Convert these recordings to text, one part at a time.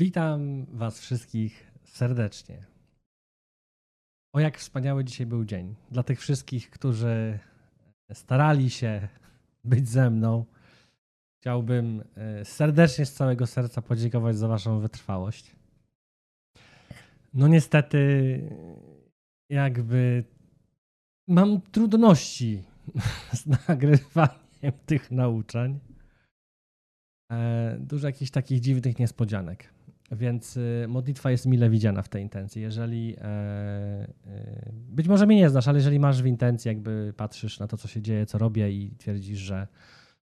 Witam Was wszystkich serdecznie. O jak wspaniały dzisiaj był dzień. Dla tych wszystkich, którzy starali się być ze mną, chciałbym e, serdecznie z całego serca podziękować za Waszą wytrwałość. No niestety, jakby mam trudności z nagrywaniem tych nauczań. E, dużo jakichś takich dziwnych niespodzianek. Więc y, modlitwa jest mile widziana w tej intencji. Jeżeli e, e, być może mnie nie znasz, ale jeżeli masz w intencji, jakby patrzysz na to, co się dzieje, co robię i twierdzisz, że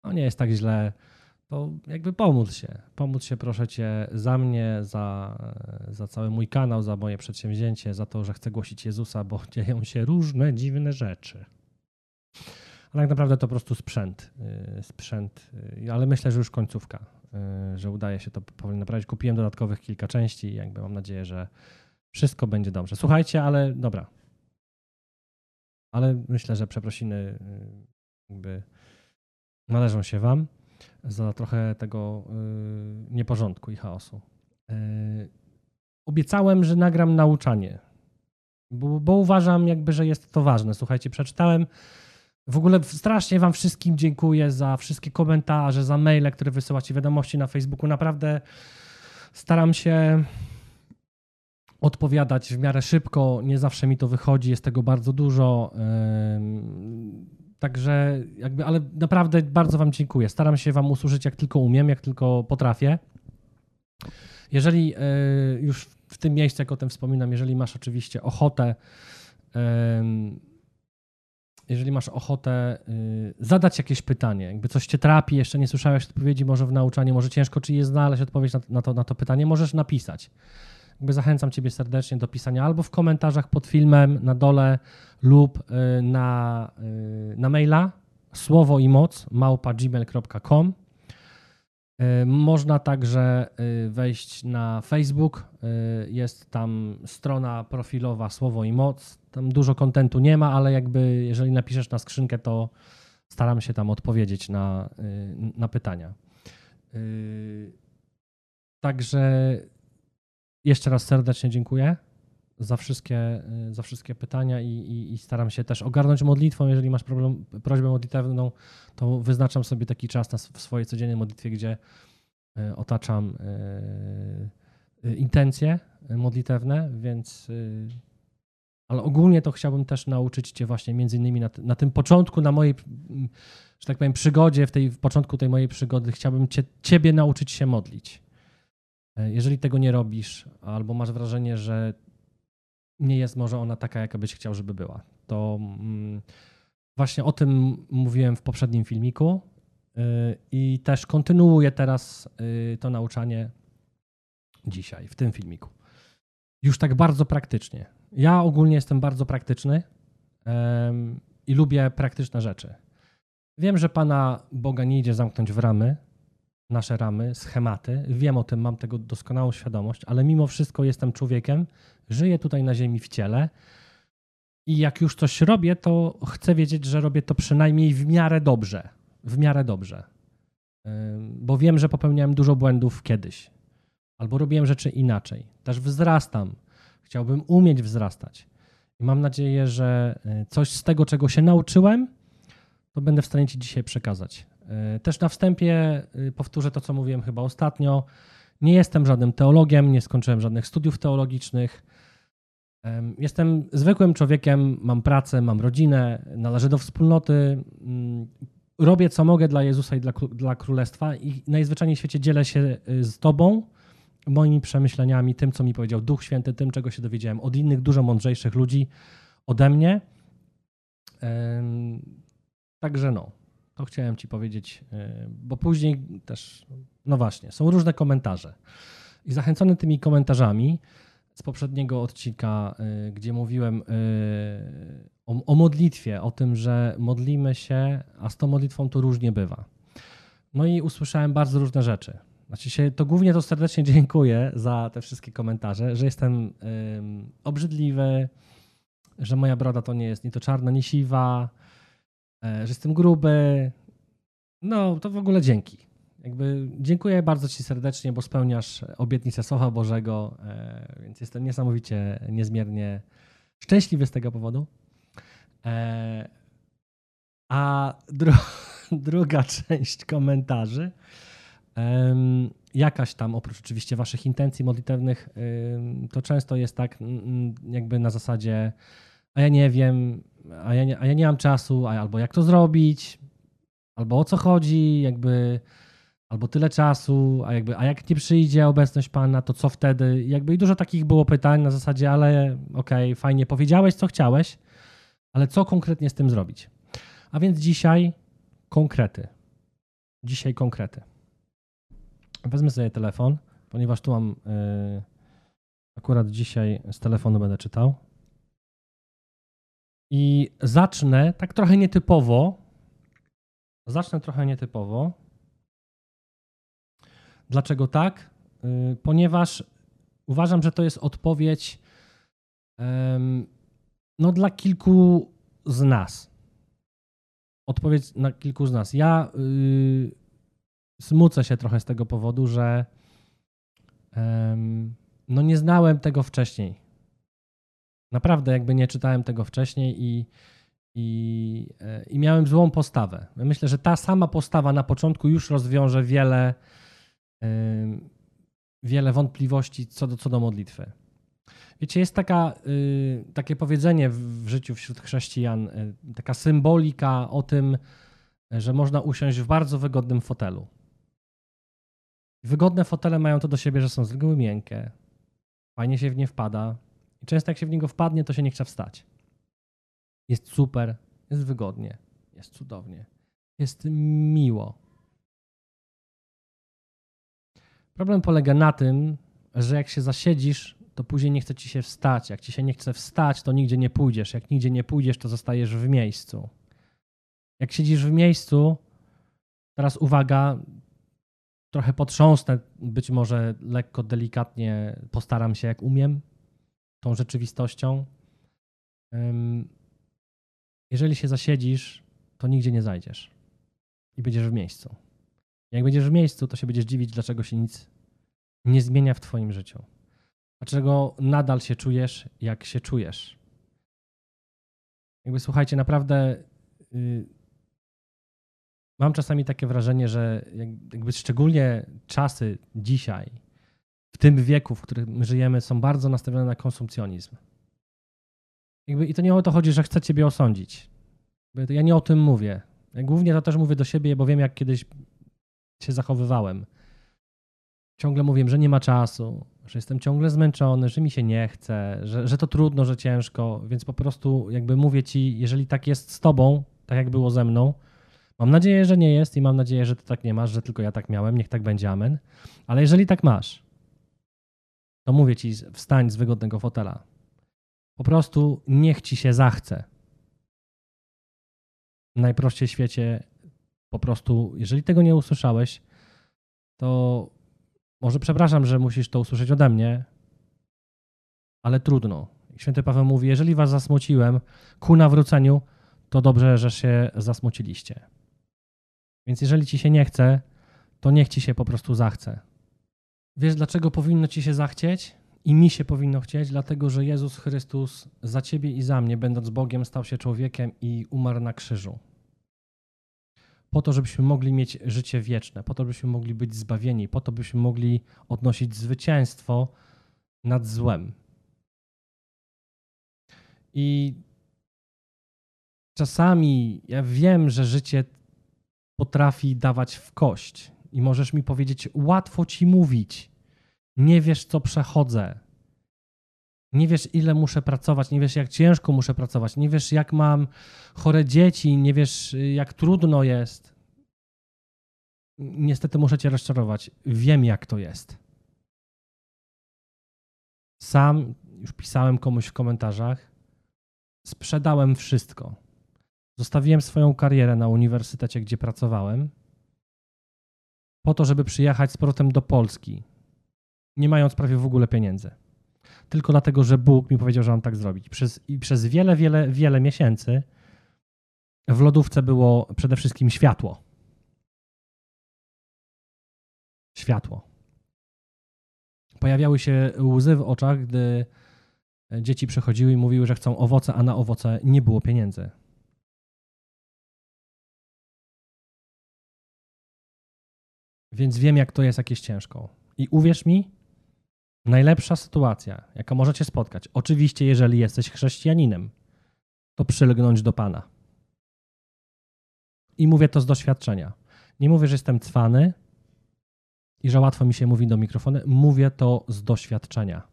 no nie jest tak źle, to jakby pomóc się. Pomóc się, proszę cię, za mnie, za, za cały mój kanał, za moje przedsięwzięcie, za to, że chcę głosić Jezusa, bo dzieją się różne dziwne rzeczy. Ale tak naprawdę to po prostu sprzęt. y, Sprzęt, y, ale myślę, że już końcówka, że udaje się to powoli naprawić. Kupiłem dodatkowych kilka części i jakby mam nadzieję, że wszystko będzie dobrze. Słuchajcie, ale dobra. Ale myślę, że przeprosiny y, jakby należą się wam za trochę tego y, nieporządku i chaosu. Y, Obiecałem, że nagram nauczanie, bo, bo uważam jakby, że jest to ważne. Słuchajcie, przeczytałem w ogóle strasznie Wam wszystkim dziękuję za wszystkie komentarze, za maile, które wysyłacie, wiadomości na Facebooku. Naprawdę staram się odpowiadać w miarę szybko. Nie zawsze mi to wychodzi, jest tego bardzo dużo. Także jakby, ale naprawdę bardzo Wam dziękuję. Staram się Wam usłużyć jak tylko umiem, jak tylko potrafię. Jeżeli y, już w tym miejscu, jak o tym wspominam, jeżeli masz oczywiście ochotę, jeżeli masz ochotę y, zadać jakieś pytanie, jakby coś cię trapi, jeszcze nie słyszałeś odpowiedzi może w nauczaniu, może ciężko ci jest znaleźć odpowiedź na, na, to, na to pytanie, możesz napisać. Jakby zachęcam ciebie serdecznie do pisania albo w komentarzach pod filmem na dole lub y, na, y, na maila słowo i moc małpa gmail.com. Y, Można także y, wejść na Facebook. y, Jest tam strona profilowa Słowo i Moc. Tam dużo kontentu nie ma, ale jakby jeżeli napiszesz na skrzynkę, to staram się tam odpowiedzieć na, na pytania. Także jeszcze raz serdecznie dziękuję za wszystkie, y, za wszystkie pytania i, i, i staram się też ogarnąć modlitwą. Jeżeli masz problem, prośbę modlitewną, to wyznaczam sobie taki czas na, w swojej codziennej modlitwie, gdzie y, otaczam y, intencje modlitewne, więc ale ogólnie to chciałbym też nauczyć Cię właśnie między innymi na, na tym początku, na mojej, że tak powiem, przygodzie, w tej w początku tej mojej przygody, chciałbym cię, Ciebie nauczyć się modlić. E, Jeżeli tego nie robisz, albo masz wrażenie, że nie jest może ona taka, jaka byś chciał, żeby była, to mm, właśnie o tym mówiłem w poprzednim filmiku y, i też kontynuuję teraz y, to nauczanie dzisiaj, w tym filmiku. Już tak bardzo praktycznie. Ja ogólnie jestem bardzo praktyczny i lubię praktyczne rzeczy. Wiem, że Pana Boga nie idzie zamknąć w ramy, nasze ramy, schematy. Wiem o tym, mam tego doskonałą świadomość, ale mimo wszystko jestem człowiekiem, żyję tutaj na ziemi w ciele i jak już coś robię, to chcę wiedzieć, że robię to przynajmniej w miarę dobrze. W miarę dobrze. Bo wiem, że popełniałem dużo błędów kiedyś, albo robiłem rzeczy inaczej. Też wzrastam. Chciałbym umieć wzrastać. I mam nadzieję, że y, coś z tego, czego się nauczyłem, to będę w stanie Ci dzisiaj przekazać. Y, Też na wstępie y, powtórzę to, co mówiłem chyba ostatnio. Nie jestem żadnym teologiem, nie skończyłem żadnych studiów teologicznych. Em, Jestem zwykłym człowiekiem, mam pracę, mam rodzinę, należę do wspólnoty. mm, Robię co mogę dla Jezusa i dla, dla Królestwa i najzwyczajniej w świecie dzielę się y, z Tobą moimi przemyśleniami, tym, co mi powiedział Duch Święty, tym, czego się dowiedziałem od innych, dużo mądrzejszych ludzi ode mnie. Także no, to chciałem Ci powiedzieć, y, bo później też, no właśnie, są różne komentarze. I zachęcony tymi komentarzami z poprzedniego odcinka, y, gdzie mówiłem y, o, o modlitwie, o tym, że modlimy się, a z tą modlitwą to różnie bywa. No i usłyszałem bardzo różne rzeczy. Znaczy się, to głównie to serdecznie dziękuję za te wszystkie komentarze, że jestem obrzydliwy, że moja broda to nie jest ni to czarna, ni siwa, e, że jestem gruby. No, to w ogóle dzięki. Jakby dziękuję bardzo Ci serdecznie, bo spełniasz obietnicę Słowa Bożego, e, więc jestem niesamowicie, niezmiernie szczęśliwy z tego powodu. E, a dru druga część komentarzy, jakaś tam, oprócz oczywiście Waszych intencji modlitewnych, to często jest tak, jakby na zasadzie, a ja nie wiem, a ja nie, a ja nie mam czasu, a albo jak to zrobić, albo o co chodzi, jakby albo tyle czasu, a jakby, a jak nie przyjdzie obecność Pana, to co wtedy? Jakby i dużo takich było pytań na zasadzie, ale okej, okay, fajnie, powiedziałeś, co chciałeś, ale co konkretnie z tym zrobić? A więc dzisiaj konkrety. Dzisiaj konkrety. Wezmę sobie telefon, ponieważ tu mam yy, akurat dzisiaj z telefonu będę czytał. I zacznę tak trochę nietypowo. Zacznę trochę nietypowo. Dlaczego tak? Yy, ponieważ uważam, że to jest odpowiedź no, dla kilku z nas. Odpowiedź na kilku z nas. Ja yy, smucę się trochę z tego powodu, że no nie znałem tego wcześniej. Naprawdę jakby nie czytałem tego wcześniej i, i, e, i miałem złą postawę. Myślę, że ta sama postawa na początku już rozwiąże wiele, wiele wątpliwości co do, co do modlitwy. Wiecie, jest taka, y, takie powiedzenie w życiu wśród chrześcijan, y, taka symbolika o tym, że można usiąść w bardzo wygodnym fotelu. Wygodne fotele mają to do siebie, że są z reguły miękkie. Fajnie się w nie wpada. I często jak się w niego wpadnie, to się nie chce wstać. Jest super, jest wygodnie, jest cudownie, jest miło. Problem polega na tym, że jak się zasiedzisz, to później nie chce ci się wstać. Jak ci się nie chce wstać, to nigdzie nie pójdziesz. Jak nigdzie nie pójdziesz, to zostajesz w miejscu. Jak siedzisz w miejscu, teraz uwaga, trochę potrząsnę, być może lekko, delikatnie postaram się, jak umiem, tą rzeczywistością. Jeżeli się zasiedzisz, to nigdzie nie zajdziesz i będziesz w miejscu. Jak będziesz w miejscu, to się będziesz dziwić, dlaczego się nic nie zmienia w Twoim życiu. Dlaczego nadal się czujesz, jak się czujesz. Jakby słuchajcie, naprawdę. Yy, mam czasami takie wrażenie, że jakby szczególnie czasy dzisiaj, w tym wieku, w którym żyjemy, są bardzo nastawione na konsumpcjonizm. Jakby, I to nie o to chodzi, że chcę ciebie osądzić. Ja nie o tym mówię. Głównie to też mówię do siebie, bo wiem, jak kiedyś się zachowywałem. Ciągle mówię, że nie ma czasu, że jestem ciągle zmęczony, że mi się nie chce, że, że to trudno, że ciężko, więc po prostu jakby mówię ci, jeżeli tak jest z tobą, tak jak było ze mną, Mam nadzieję, że nie jest i mam nadzieję, że ty tak nie masz, że tylko ja tak miałem. Niech tak będzie, amen. Ale jeżeli tak masz, to mówię ci, wstań z wygodnego fotela. Po prostu niech ci się zachce. Najprościej w świecie, po prostu, jeżeli tego nie usłyszałeś, to może przepraszam, że musisz to usłyszeć ode mnie, ale trudno. Święty Paweł mówi: Jeżeli was zasmuciłem ku nawróceniu, to dobrze, że się zasmuciliście. Więc jeżeli ci się nie chce, to niech ci się po prostu zachce. Wiesz, dlaczego powinno ci się zachcieć? I mi się powinno chcieć, dlatego że Jezus Chrystus za ciebie i za mnie, będąc Bogiem, stał się człowiekiem i umarł na krzyżu. Po to, żebyśmy mogli mieć życie wieczne, po to, żebyśmy mogli być zbawieni, po to, byśmy mogli odnosić zwycięstwo nad złem. I czasami ja wiem, że życie potrafi dawać w kość. I możesz mi powiedzieć, łatwo ci mówić. Nie wiesz, co przechodzę. Nie wiesz, ile muszę pracować, nie wiesz, jak ciężko muszę pracować, nie wiesz, jak mam chore dzieci, nie wiesz, jak trudno jest. Niestety muszę cię rozczarować. Wiem, jak to jest. Sam już pisałem komuś w komentarzach, sprzedałem wszystko. Zostawiłem swoją karierę na uniwersytecie, gdzie pracowałem, po to, żeby przyjechać z powrotem do Polski, nie mając prawie w ogóle pieniędzy. Tylko dlatego, że Bóg mi powiedział, że mam tak zrobić. Przez, I przez wiele, wiele, wiele miesięcy w lodówce było przede wszystkim światło. światło. Pojawiały się łzy w oczach, gdy dzieci przychodziły i mówiły, że chcą owoce, a na owoce nie było pieniędzy. Więc wiem, jak to jest, jak jest ciężko. I uwierz mi, najlepsza sytuacja, jaka możecie spotkać, oczywiście, jeżeli jesteś chrześcijaninem, to przylgnąć do Pana. I mówię to z doświadczenia. Nie mówię, że jestem cwany i że łatwo mi się mówi do mikrofonu. Mówię to z doświadczenia.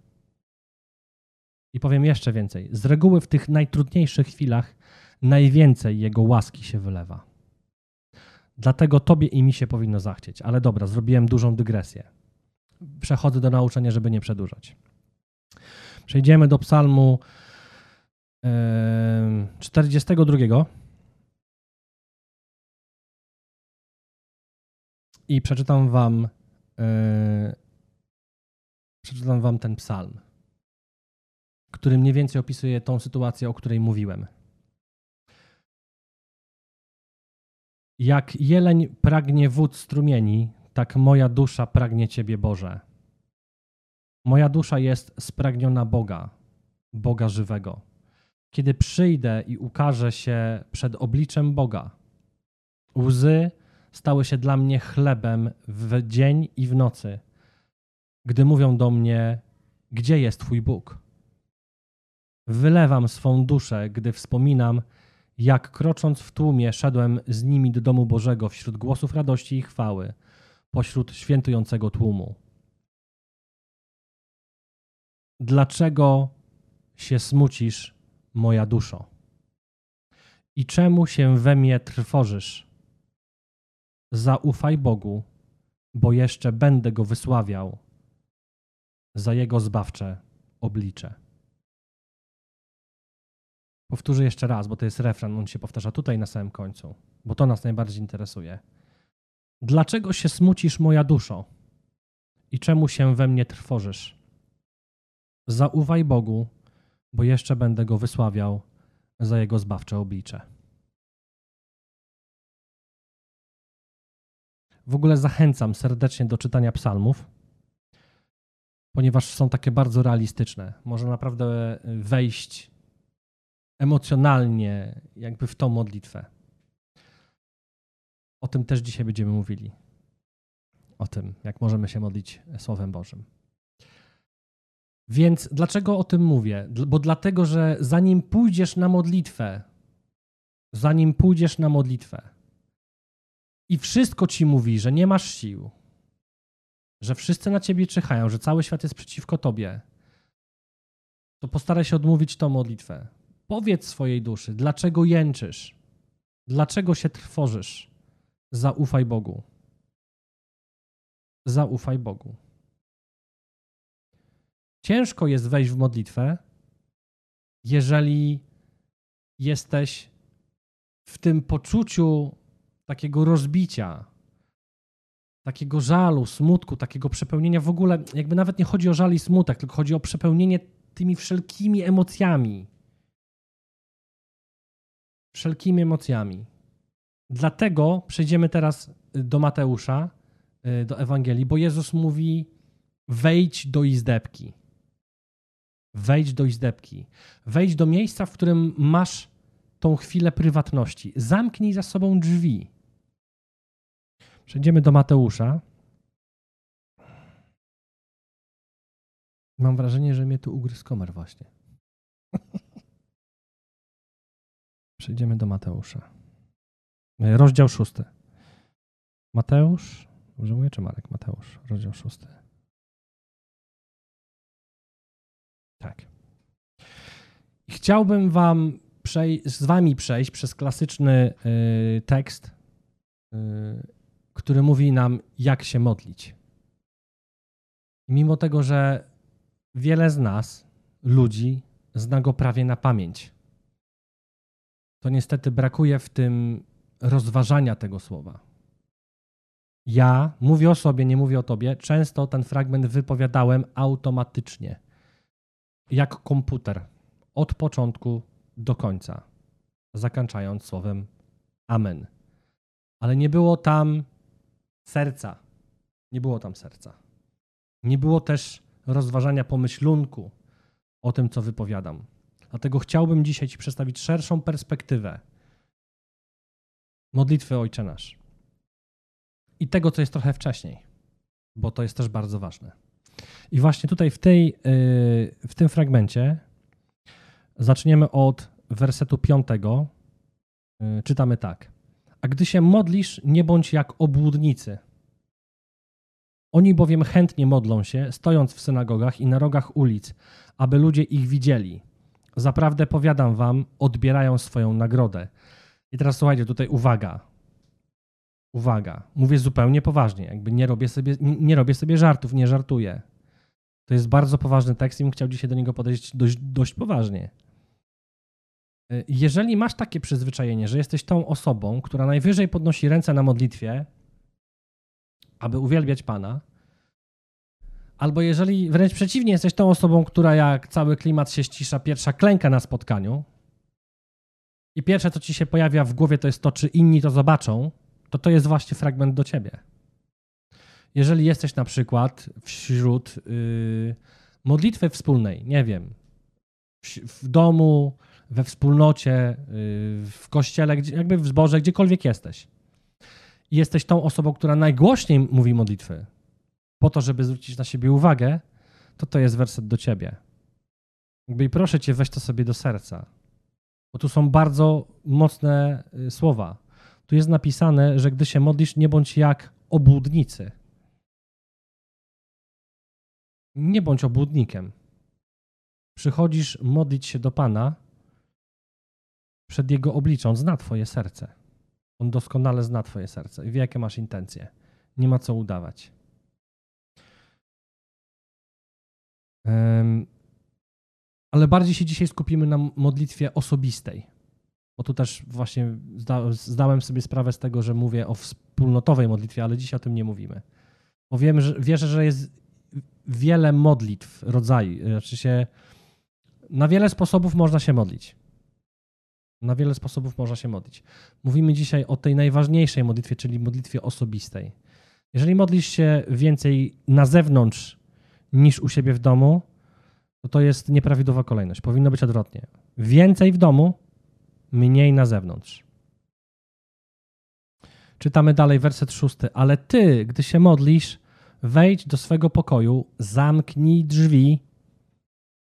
I powiem jeszcze więcej. Z reguły w tych najtrudniejszych chwilach najwięcej Jego łaski się wylewa. Dlatego Tobie i mi się powinno zachcieć. Ale dobra, zrobiłem dużą dygresję. Przechodzę do nauczania, żeby nie przedłużać. Przejdziemy do psalmu 42. I przeczytam wam, przeczytam wam ten psalm, który mniej więcej opisuje tą sytuację, o której mówiłem. Jak jeleń pragnie wód strumieni, tak moja dusza pragnie Ciebie, Boże. Moja dusza jest spragniona Boga, Boga żywego. Kiedy przyjdę i ukażę się przed obliczem Boga, łzy stały się dla mnie chlebem w dzień i w nocy, gdy mówią do mnie: Gdzie jest Twój Bóg? Wylewam swą duszę, gdy wspominam, jak krocząc w tłumie szedłem z nimi do domu Bożego wśród głosów radości i chwały, pośród świętującego tłumu. Dlaczego się smucisz, moja duszo? I czemu się we mnie trwożysz? Zaufaj Bogu, bo jeszcze będę go wysławiał za jego zbawcze oblicze. Powtórzę jeszcze raz, bo to jest refren, on się powtarza tutaj na samym końcu, bo to nas najbardziej interesuje. Dlaczego się smucisz, moja duszo? I czemu się we mnie trwożysz? Zaufaj Bogu, bo jeszcze będę go wysławiał za jego zbawcze oblicze. W ogóle zachęcam serdecznie do czytania psalmów, ponieważ są takie bardzo realistyczne. Można naprawdę wejść emocjonalnie jakby w tą modlitwę. O tym też dzisiaj będziemy mówili. O tym, jak możemy się modlić Słowem Bożym. Więc dlaczego o tym mówię? Bo dlatego, że zanim pójdziesz na modlitwę, zanim pójdziesz na modlitwę i wszystko ci mówi, że nie masz sił, że wszyscy na ciebie czyhają, że cały świat jest przeciwko tobie, to postaraj się odmówić tą modlitwę. Powiedz swojej duszy, dlaczego jęczysz, dlaczego się trwożysz. Zaufaj Bogu. Zaufaj Bogu. Ciężko jest wejść w modlitwę, jeżeli jesteś w tym poczuciu takiego rozbicia, takiego żalu, smutku, takiego przepełnienia w ogóle, jakby nawet nie chodzi o żal i smutek, tylko chodzi o przepełnienie tymi wszelkimi emocjami. Wszelkimi emocjami. Dlatego przejdziemy teraz do Mateusza, y, do Ewangelii, bo Jezus mówi: wejdź do izdebki. Wejdź do izdebki. Wejdź do miejsca, w którym masz tą chwilę prywatności. Zamknij za sobą drzwi. Przejdziemy do Mateusza. Mam wrażenie, że mnie tu ugryzł komar właśnie. Przejdziemy do Mateusza. Rozdział szósty. Mateusz, dobrze mówię, czy Marek? Mateusz, rozdział szósty. Tak. Chciałbym wam z wami przejść przez klasyczny y, tekst, y, który mówi nam, jak się modlić. Mimo tego, że wiele z nas, ludzi, zna go prawie na pamięć, to niestety brakuje w tym rozważania tego słowa. Ja mówię o sobie, nie mówię o tobie. Często ten fragment wypowiadałem automatycznie, jak komputer, od początku do końca, zakończając słowem Amen. Ale nie było tam serca, Nie było tam serca. Nie było też rozważania pomyślunku o tym, co wypowiadam. Dlatego chciałbym dzisiaj Ci przedstawić szerszą perspektywę modlitwy Ojcze Nasz i tego, co jest trochę wcześniej, bo to jest też bardzo ważne. I właśnie tutaj w, tej, yy, w tym fragmencie zaczniemy od wersetu piątego. Yy, czytamy tak. A gdy się modlisz, nie bądź jak obłudnicy. Oni bowiem chętnie modlą się, stojąc w synagogach i na rogach ulic, aby ludzie ich widzieli. Zaprawdę powiadam wam, odbierają swoją nagrodę. I teraz słuchajcie, tutaj uwaga. Uwaga. Mówię zupełnie poważnie, jakby nie robię sobie, nie, robię sobie żartów, nie żartuję. To jest bardzo poważny tekst i bym chciał dzisiaj do niego podejść dość, dość poważnie. Jeżeli masz takie przyzwyczajenie, że jesteś tą osobą, która najwyżej podnosi ręce na modlitwie, aby uwielbiać Pana, albo jeżeli wręcz przeciwnie, jesteś tą osobą, która jak cały klimat się ścisza, pierwsza klęka na spotkaniu i pierwsze, co ci się pojawia w głowie, to jest to, czy inni to zobaczą, to to jest właśnie fragment do ciebie. Jeżeli jesteś na przykład wśród yy, modlitwy wspólnej, nie wiem, w, domu, we wspólnocie, yy, w kościele, jakby w zborze, gdziekolwiek jesteś. Jesteś tą osobą, która najgłośniej mówi modlitwy, po to, żeby zwrócić na siebie uwagę, to to jest werset do ciebie. I proszę cię, weź to sobie do serca. Bo tu są bardzo mocne y, słowa. Tu jest napisane, że gdy się modlisz, nie bądź jak obłudnicy. Nie bądź obłudnikiem. Przychodzisz modlić się do Pana przed Jego obliczą, zna Twoje serce. On doskonale zna Twoje serce i wie, jakie masz intencje. Nie ma co udawać. Ale bardziej się dzisiaj skupimy na modlitwie osobistej. Bo tu też właśnie zda, zdałem sobie sprawę z tego, że mówię o wspólnotowej modlitwie, ale dzisiaj o tym nie mówimy. Bo wiem, że, wierzę, że jest wiele modlitw, rodzajów. Znaczy się, na wiele sposobów można się modlić. Na wiele sposobów można się modlić. Mówimy dzisiaj o tej najważniejszej modlitwie, czyli modlitwie osobistej. Jeżeli modlisz się więcej na zewnątrz niż u siebie w domu, to to jest nieprawidłowa kolejność. Powinno być odwrotnie. Więcej w domu, mniej na zewnątrz. Czytamy dalej werset szósty. Ale ty, gdy się modlisz, wejdź do swego pokoju, zamknij drzwi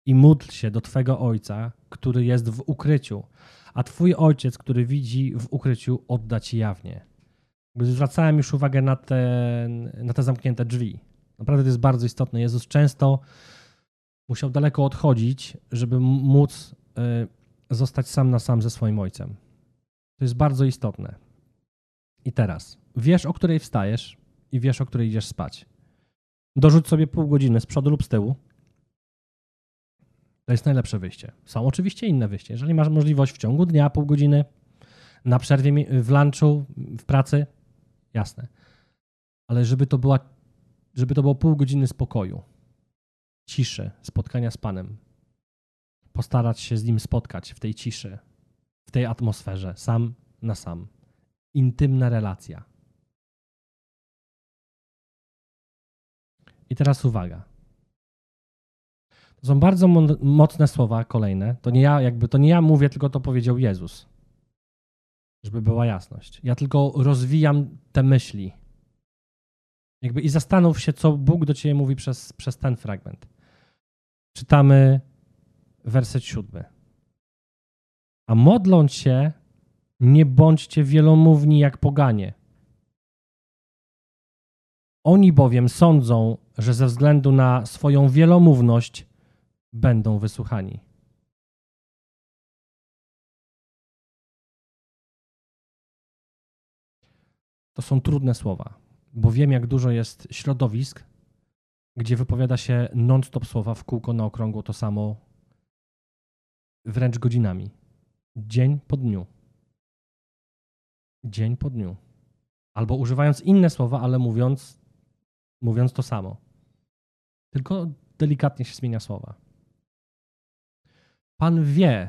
i módl się do twego ojca, który jest w ukryciu, a twój ojciec, który widzi w ukryciu, odda ci jawnie. Zwracałem już uwagę na te, na te zamknięte drzwi. Naprawdę to jest bardzo istotne. Jezus często musiał daleko odchodzić, żeby móc y, zostać sam na sam ze swoim ojcem. To jest bardzo istotne. I teraz, wiesz, o której wstajesz i wiesz, o której idziesz spać. Dorzuć sobie pół godziny z przodu lub z tyłu. To jest najlepsze wyjście. Są oczywiście inne wyjścia. Jeżeli masz możliwość w ciągu dnia pół godziny, na przerwie w lunchu, w pracy, jasne. Ale żeby to, była, żeby to było pół godziny spokoju, ciszy, spotkania z Panem. Postarać się z Nim spotkać w tej ciszy, w tej atmosferze, sam na sam. Intymna relacja. I teraz uwaga. To są bardzo mocne słowa kolejne. To nie ja, jakby to nie ja mówię, tylko to powiedział Jezus. Żeby była jasność. Ja tylko rozwijam te myśli. Jakby i zastanów się, co Bóg do ciebie mówi przez, przez ten fragment. Czytamy werset siódmy. A modląc się, nie bądźcie wielomówni jak poganie. Oni bowiem sądzą, że ze względu na swoją wielomówność będą wysłuchani. To są trudne słowa, bo wiem, jak dużo jest środowisk, gdzie wypowiada się non-stop słowa w kółko na okrągło to samo, wręcz godzinami. Dzień po dniu. Dzień po dniu. Albo używając inne słowa, ale mówiąc, mówiąc to samo. Tylko delikatnie się zmienia słowa. Pan wie,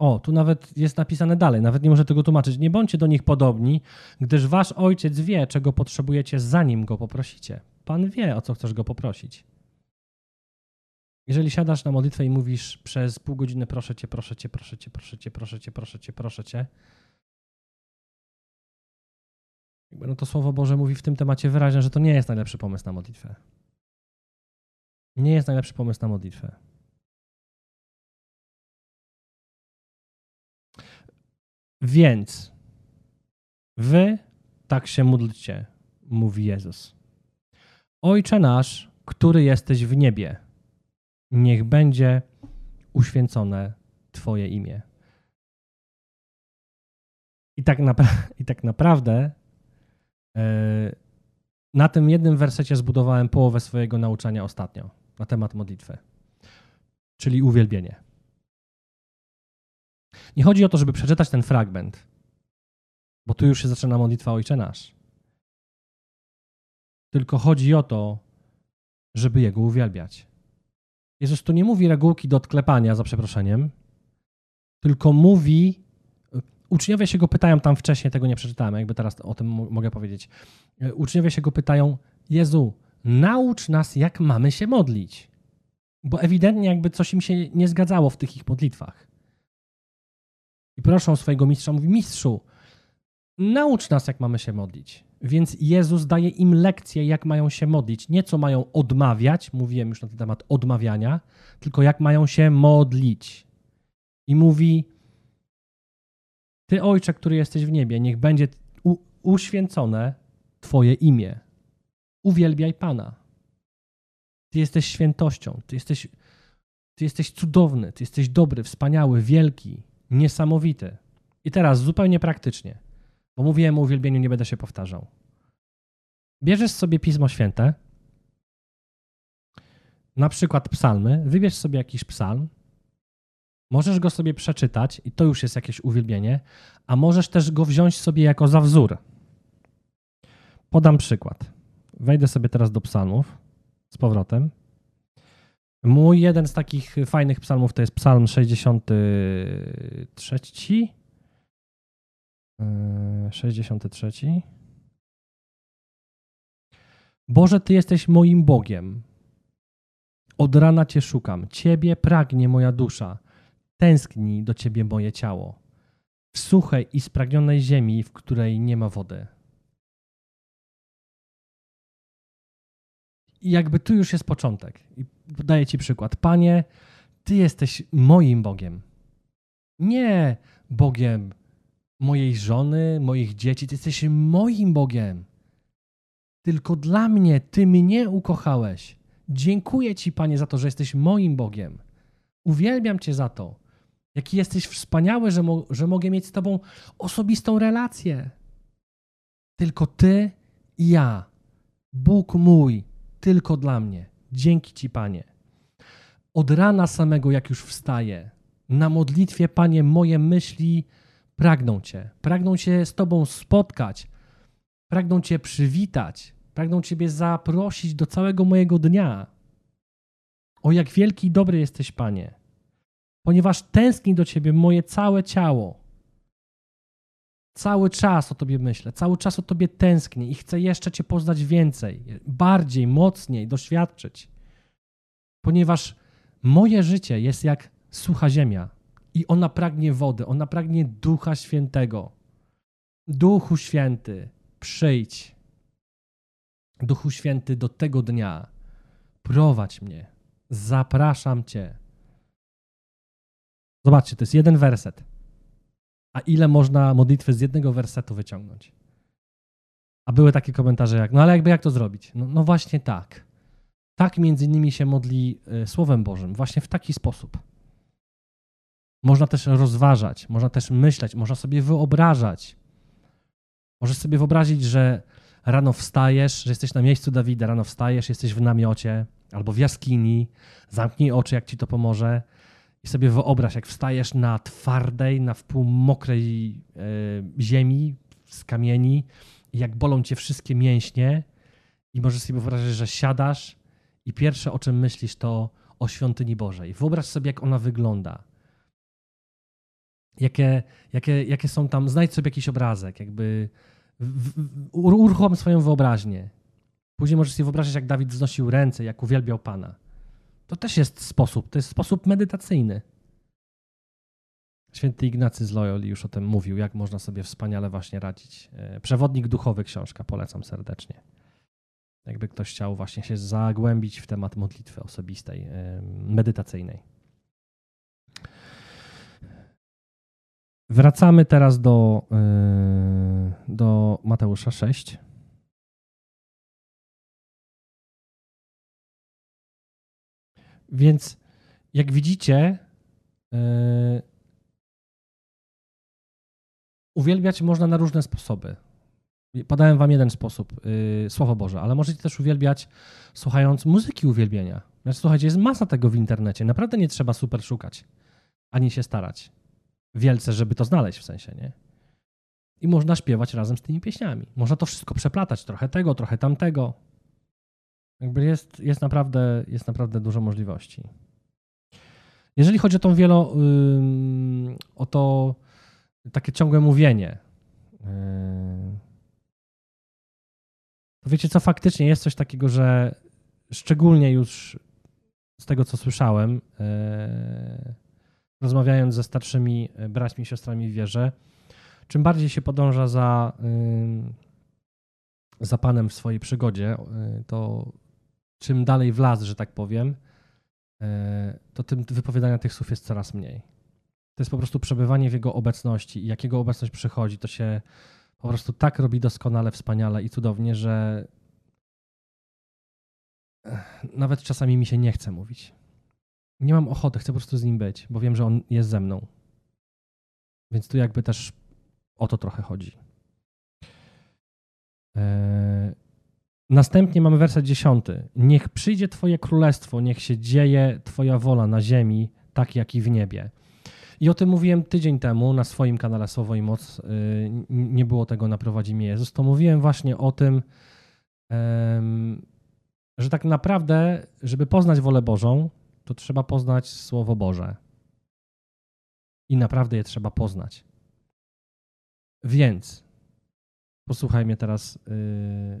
O, tu nawet jest napisane dalej, nawet nie muszę tego tłumaczyć. Nie bądźcie do nich podobni, gdyż wasz ojciec wie, czego potrzebujecie, zanim go poprosicie. Pan wie, o co chcesz go poprosić. Jeżeli siadasz na modlitwę i mówisz przez pół godziny proszę cię, proszę cię, proszę cię, proszę cię, proszę cię, proszę cię, proszę cię, no to Słowo Boże mówi w tym temacie wyraźnie, że to nie jest najlepszy pomysł na modlitwę. Nie jest najlepszy pomysł na modlitwę. Więc wy tak się módlcie, mówi Jezus. Ojcze nasz, który jesteś w niebie, niech będzie uświęcone Twoje imię. I tak, napra- i tak naprawdę yy, na tym jednym wersecie zbudowałem połowę swojego nauczania ostatnio na temat modlitwy, czyli uwielbienie. Nie chodzi o to, żeby przeczytać ten fragment, bo tu już się zaczyna modlitwa Ojcze Nasz. Tylko chodzi o to, żeby Jego uwielbiać. Jezus tu nie mówi regułki do odklepania, za przeproszeniem, tylko mówi, uczniowie się go pytają tam wcześniej, tego nie przeczytałem, jakby teraz o tym mogę powiedzieć. Uczniowie się go pytają, Jezu, naucz nas, jak mamy się modlić. Bo ewidentnie jakby coś im się nie zgadzało w tych ich modlitwach. I proszą swojego mistrza, mówi, mistrzu, naucz nas, jak mamy się modlić. Więc Jezus daje im lekcję, jak mają się modlić. Nie co mają odmawiać, mówiłem już na ten temat odmawiania, tylko jak mają się modlić. I mówi: Ty, ojcze, który jesteś w niebie, niech będzie u- uświęcone Twoje imię. Uwielbiaj Pana. Ty jesteś świętością, ty jesteś, ty jesteś cudowny, ty jesteś dobry, wspaniały, wielki, niesamowity. I teraz zupełnie praktycznie. Bo mówiłem o uwielbieniu, nie będę się powtarzał. Bierzesz sobie Pismo Święte, na przykład psalmy, wybierz sobie jakiś psalm, możesz go sobie przeczytać i to już jest jakieś uwielbienie, a możesz też go wziąć sobie jako za wzór. Podam przykład. Wejdę sobie teraz do psalmów z powrotem. Mój jeden z takich fajnych psalmów to jest psalm 63 63. Boże, Ty jesteś moim Bogiem. Od rana Cię szukam. Ciebie pragnie moja dusza. Tęskni do Ciebie moje ciało. W suchej i spragnionej ziemi, w której nie ma wody. I jakby tu już jest początek. I podaję Ci przykład. Panie, Ty jesteś moim Bogiem. Nie Bogiem mojej żony, moich dzieci. Ty jesteś moim Bogiem. Tylko dla mnie Ty mnie ukochałeś. Dziękuję Ci, Panie, za to, że jesteś moim Bogiem. Uwielbiam Cię za to. Jaki jesteś wspaniały, że, mo że mogę mieć z Tobą osobistą relację. Tylko Ty i ja. Bóg mój, tylko dla mnie. Dzięki Ci, Panie. Od rana samego, jak już wstaję, na modlitwie, Panie, moje myśli pragną Cię, pragną Cię z Tobą spotkać, pragną Cię przywitać, pragną Ciebie zaprosić do całego mojego dnia. O jak wielki i dobry jesteś, Panie, ponieważ tęskni do Ciebie moje całe ciało. Cały czas o Tobie myślę, cały czas o Tobie tęsknię i chcę jeszcze Cię poznać więcej, bardziej, mocniej, doświadczyć. Ponieważ moje życie jest jak sucha ziemia, i ona pragnie wody, ona pragnie Ducha Świętego. Duchu Święty, przyjdź. Duchu Święty, do tego dnia prowadź mnie. Zapraszam Cię. Zobaczcie, to jest jeden werset. A ile można modlitwy z jednego wersetu wyciągnąć? A były takie komentarze jak, no ale jakby jak to zrobić? No, no właśnie tak. Tak między innymi się modli y, Słowem Bożym, właśnie w taki sposób. Można też rozważać, można też myśleć, można sobie wyobrażać. Możesz sobie wyobrazić, że rano wstajesz, że jesteś na miejscu Dawida, rano wstajesz, jesteś w namiocie albo w jaskini, zamknij oczy, jak ci to pomoże i sobie wyobraź, jak wstajesz na twardej, na wpół mokrej e, ziemi, z kamieni, jak bolą cię wszystkie mięśnie i możesz sobie wyobrazić, że siadasz i pierwsze, o czym myślisz, to o świątyni Bożej. Wyobraź sobie, jak ona wygląda jakie, jakie, jakie są tam, znajdź sobie jakiś obrazek, jakby uruchom swoją wyobraźnię. Później możesz sobie wyobrazić, jak Dawid wznosił ręce, jak uwielbiał Pana. To też jest sposób, to jest sposób medytacyjny. Święty Ignacy z Loyoli już o tym mówił, jak można sobie wspaniale właśnie radzić. E, Przewodnik duchowy książka, polecam serdecznie. Jakby ktoś chciał właśnie się zagłębić w temat modlitwy osobistej, e, medytacyjnej. Wracamy teraz do, e, do Mateusza 6. Więc jak widzicie, uwielbiać można na różne sposoby. Podałem wam jeden sposób, yy, Słowo Boże, ale możecie też uwielbiać słuchając muzyki uwielbienia. Znaczy, słuchajcie, jest masa tego w internecie. Naprawdę nie trzeba super szukać, ani się starać wielce, żeby to znaleźć w sensie, nie? I można śpiewać razem z tymi pieśniami. Można to wszystko przeplatać, trochę tego, trochę tamtego. Jakby jest, jest, naprawdę, jest naprawdę dużo możliwości. Jeżeli chodzi o tą wielo, yy, o to takie ciągłe mówienie. Yy, to wiecie co, faktycznie jest coś takiego, że szczególnie już z tego, co słyszałem, yy, rozmawiając ze starszymi braćmi i siostrami w wierze, czym bardziej się podąża za, yy, za Panem w swojej przygodzie, to czym dalej w las, że tak powiem, to tym wypowiadania tych słów jest coraz mniej to jest po prostu przebywanie w Jego obecności i jak Jego obecność przychodzi, to się po prostu tak robi doskonale, wspaniale i cudownie, że nawet czasami mi się nie chce mówić. Nie mam ochoty, chcę po prostu z Nim być, bo wiem, że On jest ze mną. Więc tu jakby też o to trochę chodzi. Eee, następnie mamy werset dziesiąty. Niech przyjdzie Twoje królestwo, niech się dzieje Twoja wola na ziemi, tak jak i w niebie. I o tym mówiłem tydzień temu na swoim kanale Słowo i Moc. Y, nie było tego na Prowadzi mnie Jezus. To mówiłem właśnie o tym, że tak naprawdę, żeby poznać wolę Bożą, to trzeba poznać Słowo Boże. I naprawdę je trzeba poznać. Więc posłuchaj mnie teraz, y,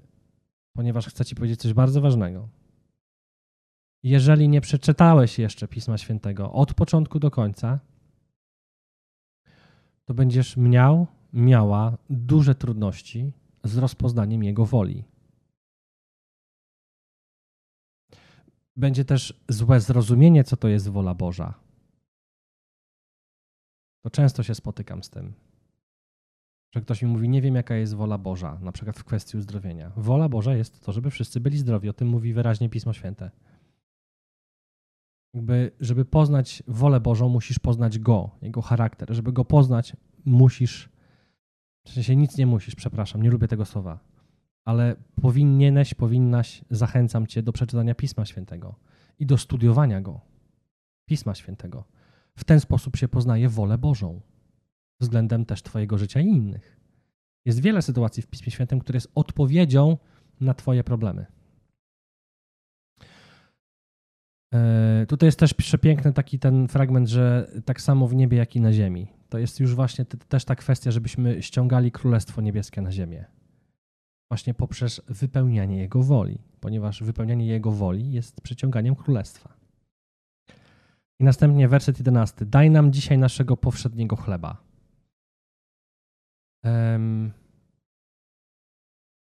ponieważ chcę Ci powiedzieć coś bardzo ważnego. Jeżeli nie przeczytałeś jeszcze Pisma Świętego od początku do końca, to będziesz miał, miała duże trudności z rozpoznaniem Jego woli. Będzie też złe zrozumienie, co to jest wola Boża. To często się spotykam z tym, że ktoś mi mówi, nie wiem, jaka jest wola Boża, na przykład w kwestii uzdrowienia. Wola Boża jest to, żeby wszyscy byli zdrowi. O tym mówi wyraźnie Pismo Święte. Jakby, żeby poznać wolę Bożą, musisz poznać Go, Jego charakter. Żeby Go poznać, musisz, w sensie nic nie musisz, przepraszam, nie lubię tego słowa, ale powinieneś, powinnaś, zachęcam Cię do przeczytania Pisma Świętego i do studiowania Go, Pisma Świętego. W ten sposób się poznaje wolę Bożą względem też Twojego życia i innych. Jest wiele sytuacji w Pismie Świętym, które jest odpowiedzią na Twoje problemy. E, tutaj jest też przepiękny taki ten fragment, że tak samo w niebie, jak i na ziemi. To jest już właśnie też ta kwestia, żebyśmy ściągali Królestwo Niebieskie na ziemię. Właśnie poprzez wypełnianie Jego woli, ponieważ wypełnianie Jego woli jest przyciąganiem Królestwa. I następnie werset 11. Daj nam dzisiaj naszego powszedniego chleba.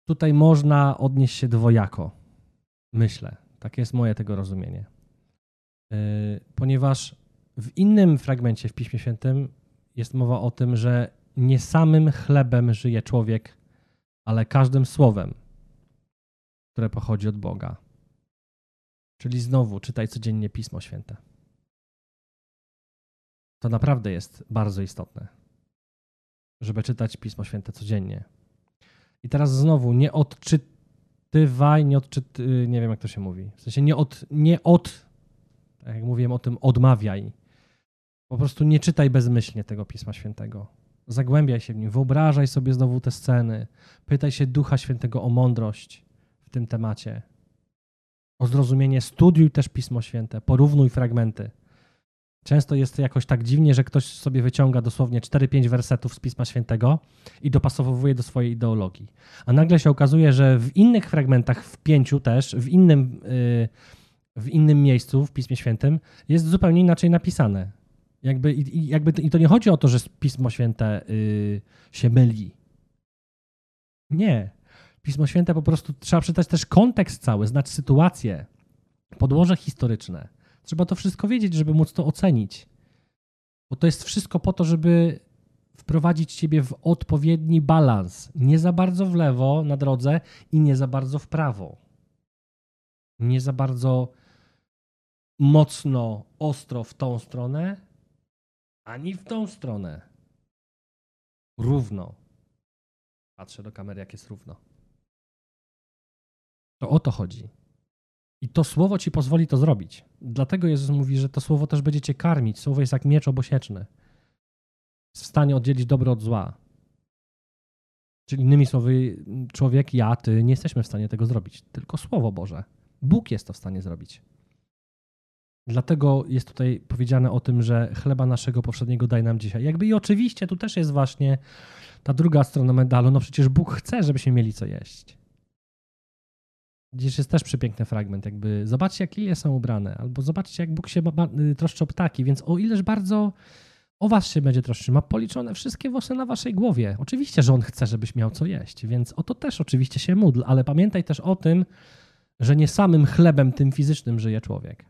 Tutaj można odnieść się dwojako. Myślę. Takie jest moje tego rozumienie. E, ponieważ w innym fragmencie w Piśmie Świętym jest mowa o tym, że nie samym chlebem żyje człowiek, ale każdym słowem, które pochodzi od Boga. Czyli znowu czytaj codziennie Pismo Święte. To naprawdę jest bardzo istotne, żeby czytać Pismo Święte codziennie. I teraz znowu nie odczytywaj, nie odczyty, nie wiem jak to się mówi. W sensie nie od, nie od tak jak mówiłem o tym, odmawiaj. Po prostu nie czytaj bezmyślnie tego Pisma Świętego. Zagłębiaj się w nim, wyobrażaj sobie znowu te sceny. Pytaj się Ducha Świętego o mądrość w tym temacie. O zrozumienie, studiuj też Pismo Święte, porównuj fragmenty. Często jest jakoś tak dziwnie, że ktoś sobie wyciąga dosłownie 4-5 wersetów z Pisma Świętego i dopasowuje do swojej ideologii. A nagle się okazuje, że w innych fragmentach, w pięciu też, w innym, y, w innym miejscu w Pismie Świętym jest zupełnie inaczej napisane. Jakby, i, jakby, I to nie chodzi o to, że Pismo Święte y, się myli. Nie. Pismo Święte po prostu trzeba przeczytać też kontekst cały, znać sytuację, podłoże historyczne. Trzeba to wszystko wiedzieć, żeby móc to ocenić. Bo to jest wszystko po to, żeby wprowadzić ciebie w odpowiedni balans. Nie za bardzo w lewo na drodze i nie za bardzo w prawo. Nie za bardzo mocno, ostro w tą stronę, ani w tą stronę. Równo. Patrzę do kamery, jak jest równo. To o to chodzi. I to słowo ci pozwoli to zrobić. Dlatego Jezus mówi, że to słowo też będzie cię karmić. Słowo jest jak miecz obosieczny. Jest w stanie oddzielić dobro od zła. Czyli innymi słowy, człowiek, ja, ty nie jesteśmy w stanie tego zrobić. Tylko Słowo Boże. Bóg jest to w stanie zrobić. Dlatego jest tutaj powiedziane o tym, że chleba naszego powszedniego daj nam dzisiaj. Jakby i oczywiście tu też jest właśnie ta druga strona medalu. No przecież Bóg chce, żebyśmy mieli co jeść. Gdzieś jest też przepiękny fragment, jakby zobaczcie, jak lilie są ubrane, albo zobaczcie, jak Bóg się y, troszczy o ptaki, więc o ileż bardzo o was się będzie troszczył. Ma policzone wszystkie włosy na waszej głowie. Oczywiście, że On chce, żebyś miał co jeść, więc o to też oczywiście się módl, ale pamiętaj też o tym, że nie samym chlebem tym fizycznym żyje człowiek.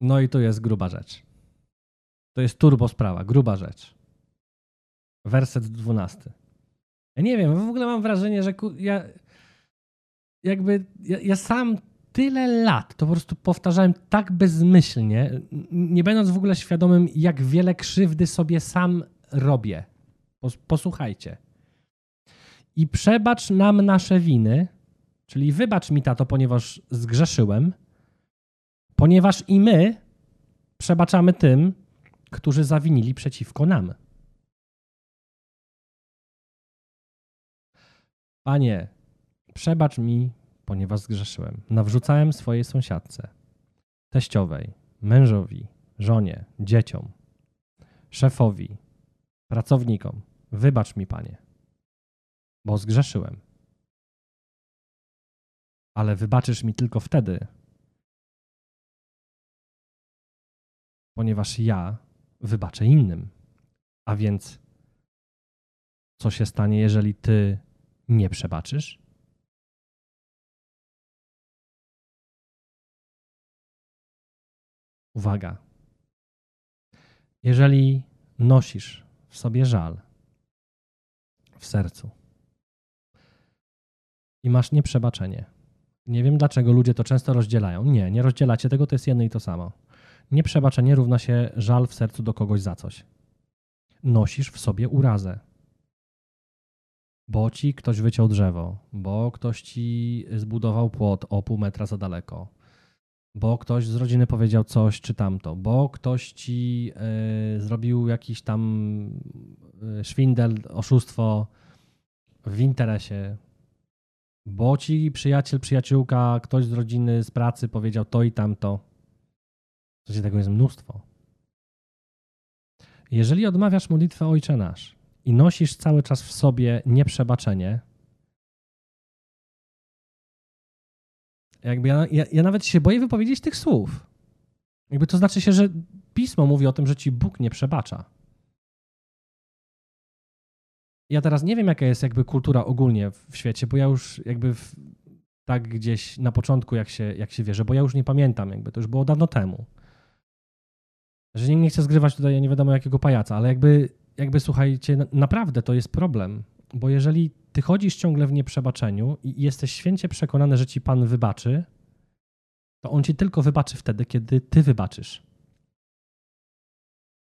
No i to jest gruba rzecz. To jest turbo sprawa, gruba rzecz. Werset dwunasty. Ja nie wiem, w ogóle mam wrażenie, że ja jakby ja, ja, sam tyle lat to po prostu powtarzałem tak bezmyślnie, nie będąc w ogóle świadomym, jak wiele krzywdy sobie sam robię. Posłuchajcie. I przebacz nam nasze winy, czyli wybacz mi tato, ponieważ zgrzeszyłem, ponieważ i my przebaczamy tym, którzy zawinili przeciwko nam. Panie, przebacz mi, ponieważ zgrzeszyłem. Nawrzucałem swojej sąsiadce, teściowej, mężowi, żonie, dzieciom, szefowi, pracownikom. Wybacz mi, Panie, bo zgrzeszyłem. Ale wybaczysz mi tylko wtedy, ponieważ ja wybaczę innym. A więc, co się stanie, jeżeli ty nie przebaczysz? Uwaga. Jeżeli nosisz w sobie żal w sercu i masz nieprzebaczenie, nie wiem dlaczego ludzie to często rozdzielają. Nie, nie rozdzielacie tego, to jest jedno i to samo. Nieprzebaczenie równa się żal w sercu do kogoś za coś. Nosisz w sobie urazę bo ci ktoś wyciął drzewo, bo ktoś ci zbudował płot o pół metra za daleko, bo ktoś z rodziny powiedział coś czy tamto, bo ktoś ci y, zrobił jakiś tam y, szwindel, oszustwo w interesie, bo ci przyjaciel, przyjaciółka, ktoś z rodziny, z pracy powiedział to i tamto. W sensie tego jest mnóstwo. Jeżeli odmawiasz modlitwę Ojcze Nasz, i nosisz cały czas w sobie nieprzebaczenie, jakby ja, ja, ja nawet się boję wypowiedzieć tych słów. Jakby to znaczy się, że pismo mówi o tym, że ci Bóg nie przebacza. Ja teraz nie wiem, jaka jest jakby kultura ogólnie w świecie, bo ja już jakby w, tak gdzieś na początku, jak się, jak się wierzę, bo ja już nie pamiętam, jakby to już było dawno temu. Że nie, nie chcę zgrywać tutaj nie wiadomo jakiego pajaca, ale jakby jakby słuchajcie, naprawdę to jest problem, bo jeżeli ty chodzisz ciągle w nieprzebaczeniu i jesteś święcie przekonany, że ci Pan wybaczy, to On ci tylko wybaczy wtedy, kiedy ty wybaczysz.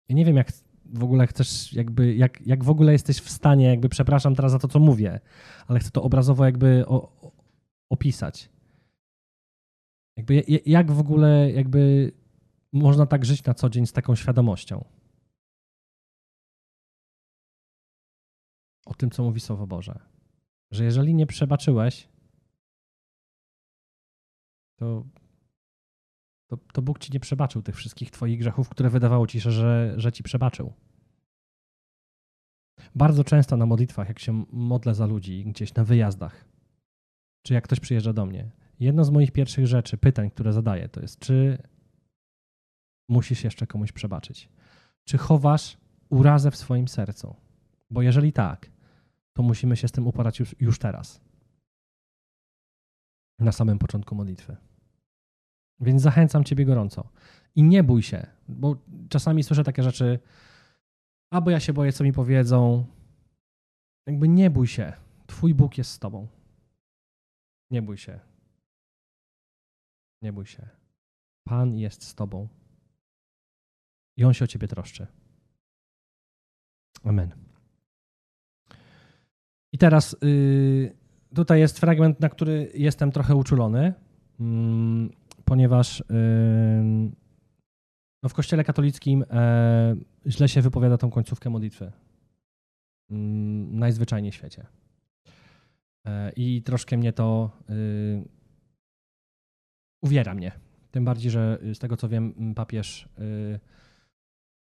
Ja nie wiem, jak w ogóle chcesz, jakby, jak, jak w ogóle jesteś w stanie, jakby, przepraszam teraz za to, co mówię, ale chcę to obrazowo jakby o, o, opisać. Jakby, jak w ogóle, jakby można tak żyć na co dzień z taką świadomością? O tym, co mówi Słowo Boże. Że jeżeli nie przebaczyłeś, to to, to Bóg ci nie przebaczył tych wszystkich twoich grzechów, które wydawało ci się, że, że ci przebaczył. Bardzo często na modlitwach, jak się modlę za ludzi gdzieś na wyjazdach, czy jak ktoś przyjeżdża do mnie, jedno z moich pierwszych rzeczy, pytań, które zadaję, to jest, czy musisz jeszcze komuś przebaczyć? Czy chowasz urazę w swoim sercu? Bo jeżeli tak, to musimy się z tym uporać już, już teraz. Na samym początku modlitwy. Więc zachęcam Ciebie gorąco. I nie bój się, bo czasami słyszę takie rzeczy, albo ja się boję, co mi powiedzą. Jakby nie bój się. Twój Bóg jest z Tobą. Nie bój się. Nie bój się. Pan jest z Tobą. I On się o Ciebie troszczy. Amen. Teraz yy, tutaj jest fragment, na który jestem trochę uczulony, yy, ponieważ yy, no w Kościele katolickim e, źle się wypowiada tą końcówkę modlitwy. Mm, najzwyczajniej w świecie. E, I troszkę mnie to y, uwiera mnie. Tym bardziej, że z tego co wiem, papież y,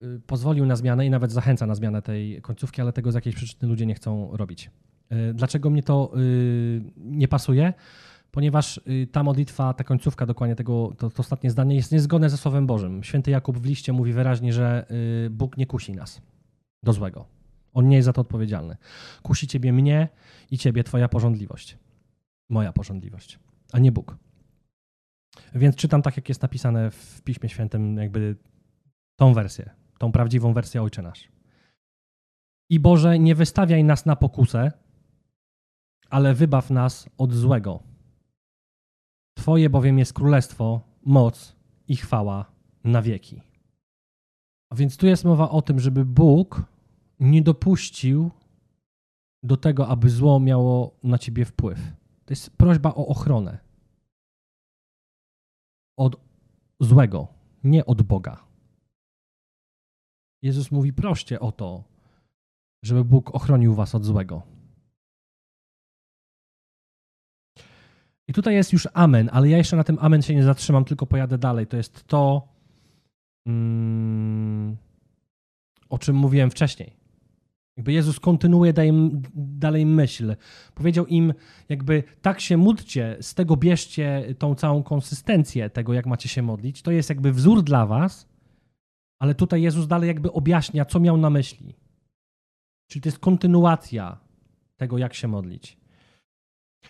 y, pozwolił na zmianę i nawet zachęca na zmianę tej końcówki, ale tego z jakiejś przyczyny ludzie nie chcą robić. Dlaczego mnie to nie pasuje? ponieważ y, ta modlitwa, ta końcówka dokładnie tego, to, to, ostatnie zdanie jest niezgodne ze Słowem Bożym. Święty Jakub w liście mówi wyraźnie, że y, Bóg nie kusi nas do złego. On nie jest za to odpowiedzialny. Kusi ciebie mnie i ciebie twoja porządliwość. Moja porządliwość, a nie Bóg. Więc czytam tak, jak jest napisane w Piśmie Świętym, jakby tą wersję, tą prawdziwą wersję Ojcze Nasz. I Boże, nie wystawiaj nas na pokusę, ale wybaw nas od złego Twoje bowiem jest królestwo, moc i chwała na wieki. A więc tu jest mowa o tym, żeby Bóg nie dopuścił do tego, aby zło miało na ciebie wpływ. To jest prośba o ochronę. Od złego, nie od Boga. Jezus mówi proście o to, żeby Bóg ochronił was od złego. I tutaj jest już amen, ale ja jeszcze na tym amen się nie zatrzymam, tylko pojadę dalej. To jest to, mm, o czym mówiłem wcześniej. Jakby Jezus kontynuuje dalej myśl. Powiedział im, jakby tak się módlcie, z tego bierzcie tą całą konsystencję tego, jak macie się modlić. To jest jakby wzór dla was, ale tutaj Jezus dalej jakby objaśnia, co miał na myśli. Czyli to jest kontynuacja tego, jak się modlić.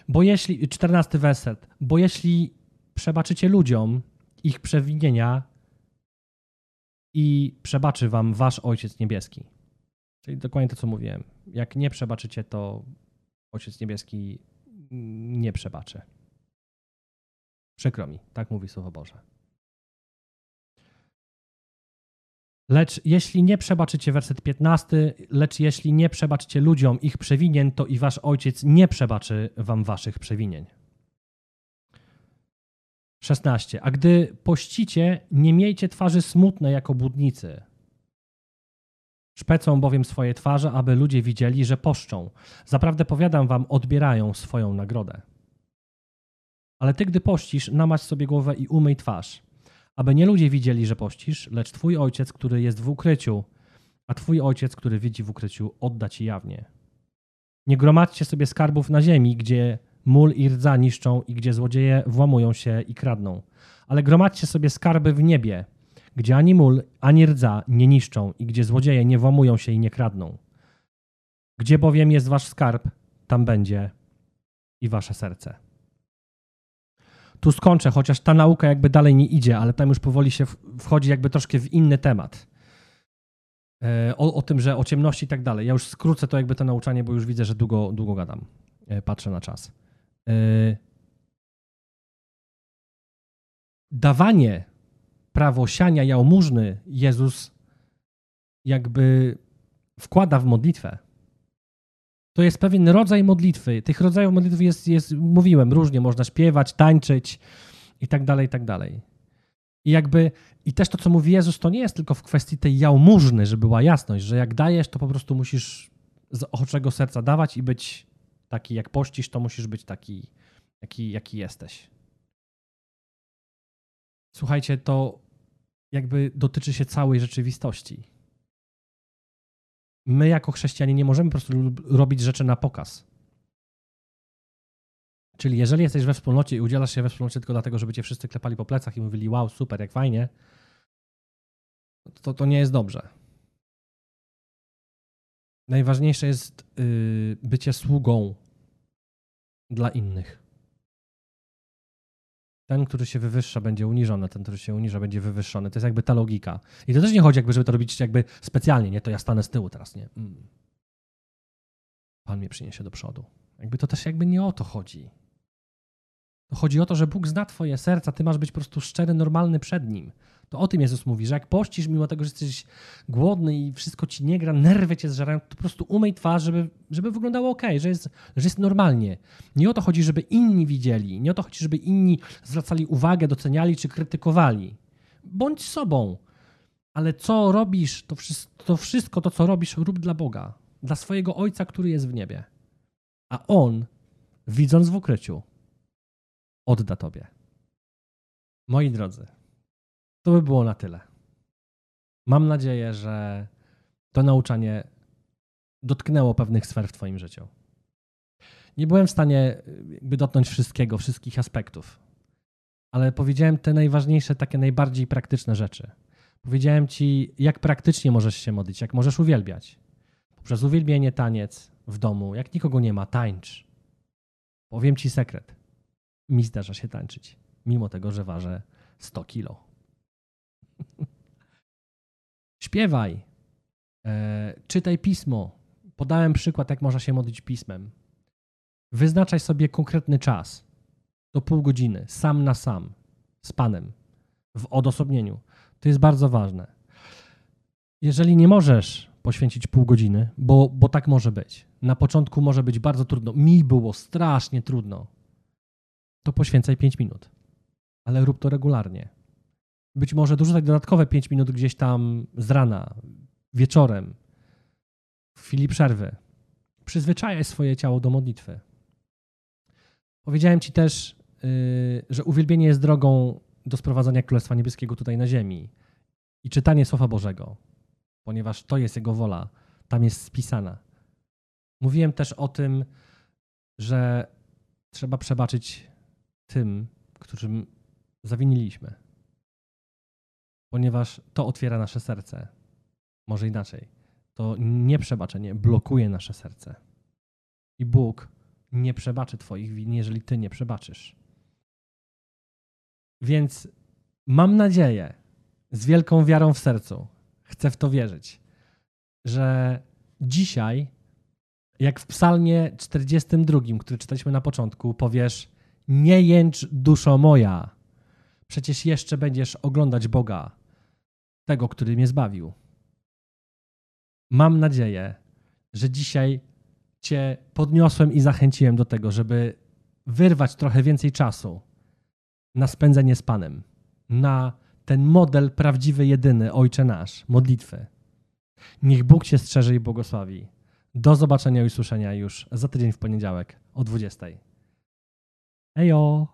Bo jeśli, czternasty werset, bo jeśli przebaczycie ludziom ich przewinienia i przebaczy wam wasz Ojciec Niebieski. Czyli dokładnie to, co mówiłem. Jak nie przebaczycie, to Ojciec Niebieski nie przebaczy. Przykro mi, tak mówi Słowo Boże. Lecz jeśli nie przebaczycie, werset 15, lecz jeśli nie przebaczycie ludziom ich przewinień, to i wasz ojciec nie przebaczy wam waszych przewinień. 16. A gdy pościcie, nie miejcie twarzy smutnej jako budnicy. Szpecą bowiem swoje twarze, aby ludzie widzieli, że poszczą. Zaprawdę powiadam wam, odbierają swoją nagrodę. Ale ty, gdy pościsz, namać sobie głowę i umyj twarz aby nie ludzie widzieli, że pościsz, lecz Twój ojciec, który jest w ukryciu, a Twój ojciec, który widzi w ukryciu, odda Ci jawnie. Nie gromadźcie sobie skarbów na ziemi, gdzie mól i rdza niszczą i gdzie złodzieje włamują się i kradną. Ale gromadźcie sobie skarby w niebie, gdzie ani mól, ani rdza nie niszczą i gdzie złodzieje nie włamują się i nie kradną. Gdzie bowiem jest wasz skarb, tam będzie i wasze serce tu skończę, chociaż ta nauka jakby dalej nie idzie, ale tam już powoli się wchodzi jakby troszkę w inny temat. E, o, o tym, że o ciemności i tak dalej. Ja już skrócę to jakby to nauczanie, bo już widzę, że długo, długo gadam. E, patrzę na czas. E, dawanie prawo siania jałmużny Jezus jakby wkłada w modlitwę to jest pewien rodzaj modlitwy. Tych rodzajów modlitwy jest, jest mówiłem, różnie. Można śpiewać, tańczyć i tak dalej, i tak dalej. I jakby, i też to, co mówi Jezus, to nie jest tylko w kwestii tej jałmużny, żeby była jasność, że jak dajesz, to po prostu musisz z ochoczego serca dawać i być taki, jak pościsz, to musisz być taki, jaki, jaki jesteś. słuchajcie, to jakby dotyczy się całej rzeczywistości. My jako chrześcijanie nie możemy po prostu robić rzeczy na pokaz. Czyli jeżeli jesteś we wspólnocie i udzielasz się we wspólnocie tylko dlatego, żeby cię wszyscy klepali po plecach i mówili wow, super, jak fajnie, to to nie jest dobrze. Najważniejsze jest yy, bycie sługą dla innych. Ten, który się wywyższa, będzie uniżony, ten, który się uniża, będzie wywyższony. To jest jakby ta logika. I to też nie chodzi, jakby, żeby to robić jakby specjalnie, nie? To ja stanę z tyłu teraz, nie? Mm. Pan mnie przyniesie do przodu. Jakby to też jakby nie o to chodzi. To chodzi o to, że Bóg zna twoje serca, ty masz być po prostu szczery, normalny przed Nim. To o tym Jezus mówi, że jak pościsz, mimo tego, że jesteś głodny i wszystko ci nie gra, nerwy cię zżerają, to po prostu umyj twarz, żeby, żeby wyglądało ok, że jest, że jest normalnie. Nie o to chodzi, żeby inni widzieli, nie o to chodzi, żeby inni zwracali uwagę, doceniali czy krytykowali. Bądź sobą. Ale co robisz, to to wszystko, to co robisz, rób dla Boga, dla swojego Ojca, który jest w niebie. A On, widząc w ukryciu, odda Tobie. Moi drodzy, to by było na tyle. Mam nadzieję, że to nauczanie dotknęło pewnych sfer w Twoim życiu. Nie byłem w stanie jakby dotknąć wszystkiego, wszystkich aspektów, ale powiedziałem te najważniejsze, takie najbardziej praktyczne rzeczy. Powiedziałem Ci, jak praktycznie możesz się modlić, jak możesz uwielbiać. Poprzez uwielbienie, taniec w domu, jak nikogo nie ma, tańcz. Powiem Ci sekret. Mi zdarza się tańczyć, mimo tego, że ważę 100 kilo. Śpiewaj, e, czytaj pismo. Podałem przykład, jak można się modlić pismem. Wyznaczaj sobie konkretny czas do pół godziny, sam na sam, z Panem, w odosobnieniu. To jest bardzo ważne. Jeżeli nie możesz poświęcić pół godziny, bo, bo tak może być. Na początku może być bardzo trudno. Mi było strasznie trudno. To poświęcaj 5 minut, ale rób to regularnie. Być może dorzucać dodatkowe 5 minut gdzieś tam z rana, wieczorem, w chwili przerwy. Przyzwyczajaj swoje ciało do modlitwy. Powiedziałem Ci też, yy, że uwielbienie jest drogą do sprowadzania Królestwa Niebieskiego tutaj na ziemi i czytanie Słowa Bożego, ponieważ to jest Jego wola, tam jest spisana. Mówiłem też o tym, że trzeba przebaczyć tym, którym zawiniliśmy ponieważ to otwiera nasze serce. Może inaczej. To nieprzebaczenie blokuje nasze serce. I Bóg nie przebaczy Twoich win, jeżeli Ty nie przebaczysz. Więc mam nadzieję, z wielką wiarą w sercu, chcę w to wierzyć, że dzisiaj, jak w Psalmie 42, który czytaliśmy na początku, powiesz: Nie jęcz duszo moja, przecież jeszcze będziesz oglądać Boga tego, który mnie zbawił. Mam nadzieję, że dzisiaj Cię podniosłem i zachęciłem do tego, żeby wyrwać trochę więcej czasu na spędzenie z Panem, na ten model prawdziwy, jedyny, Ojcze nasz, modlitwy. Niech Bóg Cię strzeże i błogosławi. Do zobaczenia i usłyszenia już za tydzień w poniedziałek o 20. Ejo!